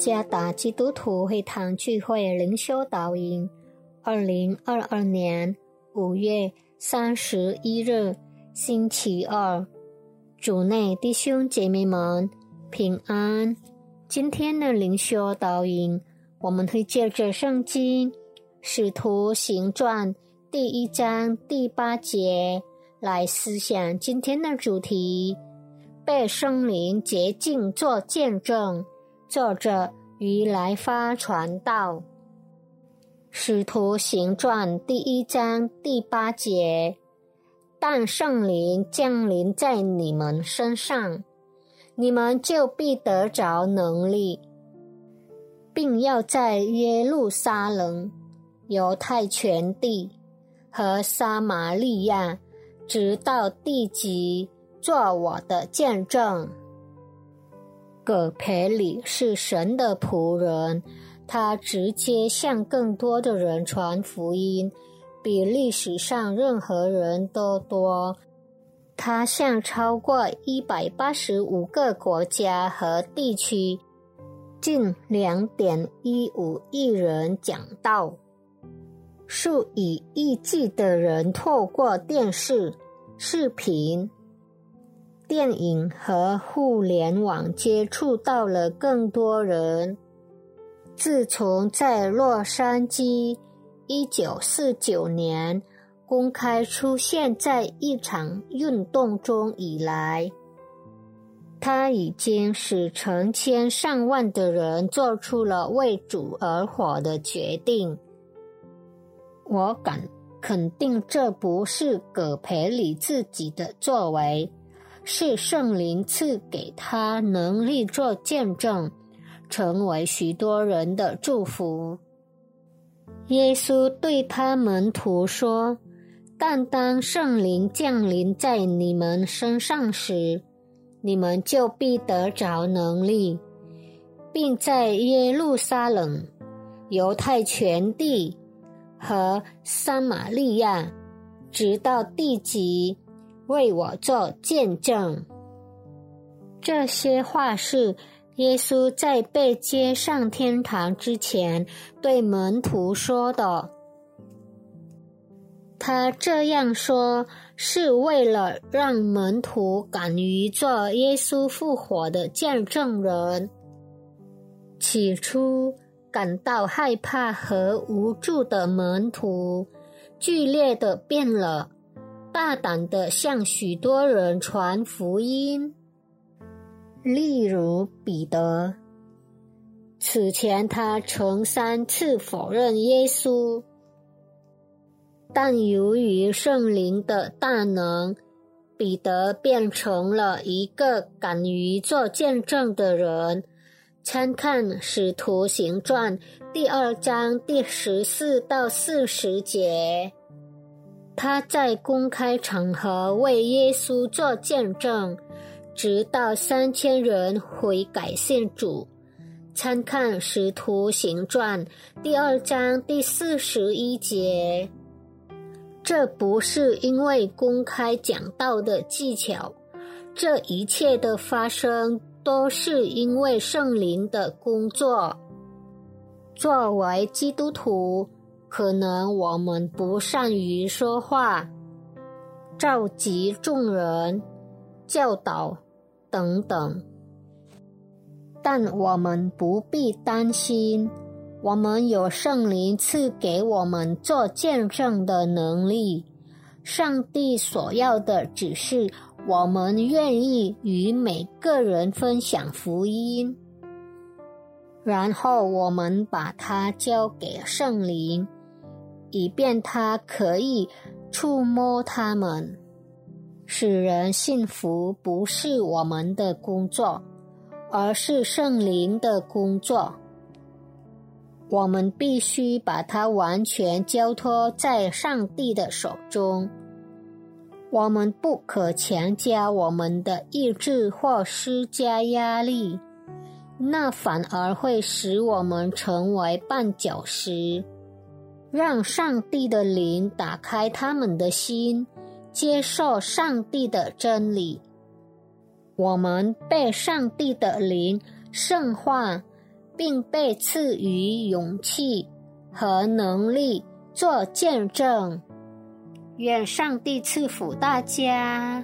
加达基督徒会堂聚会灵修导引，二零二二年五月三十一日，星期二，主内弟兄姐妹们平安。今天的灵修导引，我们会借着圣经《使徒行传》第一章第八节来思想今天的主题：被圣灵洁净做见证。作者于来发传道，《使徒行传》第一章第八节：但圣灵降临在你们身上，你们就必得着能力，并要在耶路撒冷、犹太全地和撒玛利亚，直到地极，做我的见证。葛培里是神的仆人，他直接向更多的人传福音，比历史上任何人都多。他向超过一百八十五个国家和地区，近两点一五亿人讲道，数以亿计的人透过电视、视频。电影和互联网接触到了更多人。自从在洛杉矶一九四九年公开出现在一场运动中以来，他已经使成千上万的人做出了为主而活的决定。我敢肯定，这不是葛培里自己的作为。是圣灵赐给他能力做见证，成为许多人的祝福。耶稣对他门徒说：“但当圣灵降临在你们身上时，你们就必得着能力，并在耶路撒冷、犹太全地和撒玛利亚，直到地极。”为我做见证。这些话是耶稣在被接上天堂之前对门徒说的。他这样说是为了让门徒敢于做耶稣复活的见证人。起初感到害怕和无助的门徒，剧烈的变了。大胆的向许多人传福音，例如彼得。此前他曾三次否认耶稣，但由于圣灵的大能，彼得变成了一个敢于做见证的人。参看《使徒行传》第二章第十四到四十节。他在公开场合为耶稣做见证，直到三千人悔改信主。参看《使徒行传》第二章第四十一节。这不是因为公开讲道的技巧，这一切的发生都是因为圣灵的工作。作为基督徒。可能我们不善于说话、召集众人、教导等等，但我们不必担心。我们有圣灵赐给我们做见证的能力。上帝所要的只是我们愿意与每个人分享福音，然后我们把它交给圣灵。以便他可以触摸他们，使人幸福。不是我们的工作，而是圣灵的工作。我们必须把它完全交托在上帝的手中。我们不可强加我们的意志或施加压力，那反而会使我们成为绊脚石。让上帝的灵打开他们的心，接受上帝的真理。我们被上帝的灵圣化，并被赐予勇气和能力做见证。愿上帝赐福大家。